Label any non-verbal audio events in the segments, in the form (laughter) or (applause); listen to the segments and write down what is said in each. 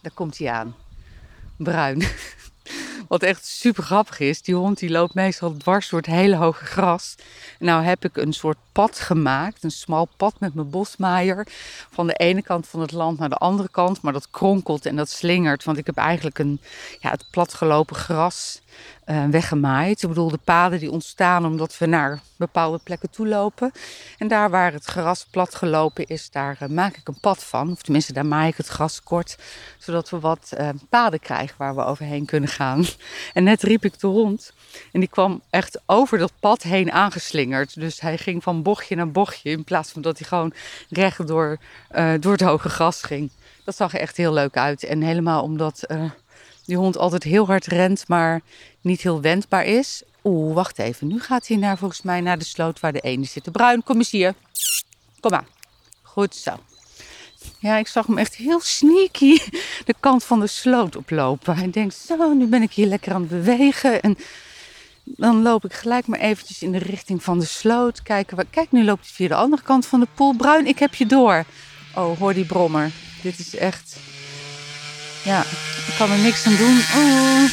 daar komt hij aan. Bruin. (laughs) Wat echt super grappig is, die hond die loopt meestal dwars door het hele hoge gras. En nou heb ik een soort pad gemaakt, een smal pad met mijn bosmaaier. Van de ene kant van het land naar de andere kant. Maar dat kronkelt en dat slingert, want ik heb eigenlijk een, ja, het platgelopen gras uh, weggemaaid. Ik bedoel, de paden die ontstaan omdat we naar bepaalde plekken toe lopen. En daar waar het gras plat gelopen is, daar uh, maak ik een pad van. Of tenminste, daar maai ik het gras kort, zodat we wat uh, paden krijgen waar we overheen kunnen gaan. (laughs) En net riep ik de hond en die kwam echt over dat pad heen aangeslingerd. Dus hij ging van bochtje naar bochtje in plaats van dat hij gewoon recht door, door het hoge gras ging. Dat zag er echt heel leuk uit. En helemaal omdat die hond altijd heel hard rent, maar niet heel wendbaar is. Oeh, wacht even. Nu gaat hij naar, volgens mij naar de sloot waar de ene zit. De bruin, kom eens hier. Kom maar. Goed zo. Ja, ik zag hem echt heel sneaky (laughs) de kant van de sloot oplopen. Hij denkt, zo, nu ben ik hier lekker aan het bewegen. En dan loop ik gelijk maar eventjes in de richting van de sloot. Kijken, kijk, nu loopt hij via de andere kant van de poel. Bruin, ik heb je door. Oh, hoor die brommer. Dit is echt ja, ik kan er niks aan doen. Oh.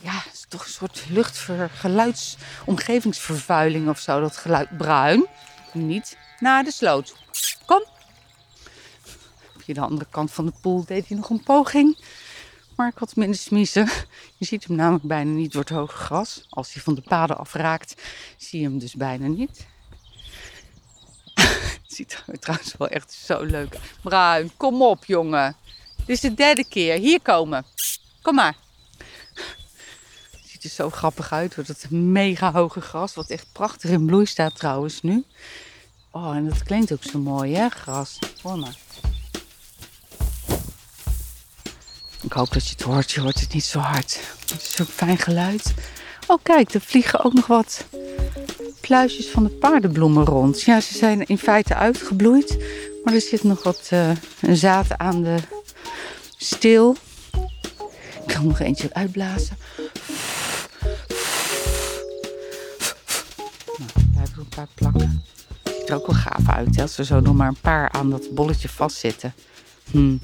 Ja, het is toch een soort luchtgeluids, omgevingsvervuiling of zo. Dat geluid bruin. Niet naar de sloot. Kom. Op de andere kant van de poel deed hij nog een poging. Maar ik had minder smiezen. Je ziet hem namelijk bijna niet door het hoge gras. Als hij van de paden afraakt, zie je hem dus bijna niet ziet er trouwens wel echt zo leuk. Bruin, kom op jongen. Dit is de derde keer. Hier komen. Kom maar. Het ziet er zo grappig uit. Wordt het mega hoge gras. Wat echt prachtig in bloei staat trouwens nu. Oh, en dat klinkt ook zo mooi hè, gras. Hoor maar. Ik hoop dat je het hoort. Je hoort het niet zo hard. Het is zo'n fijn geluid. Oh kijk, er vliegen ook nog wat pluisjes van de paardenbloemen rond. Ja, ze zijn in feite uitgebloeid. Maar er zit nog wat uh, zaad aan de steel. Ik kan nog eentje uitblazen. Nou, blijven een paar plakken. Ziet er ook wel gaaf uit hè, als er zo nog maar een paar aan dat bolletje vastzitten. Hm.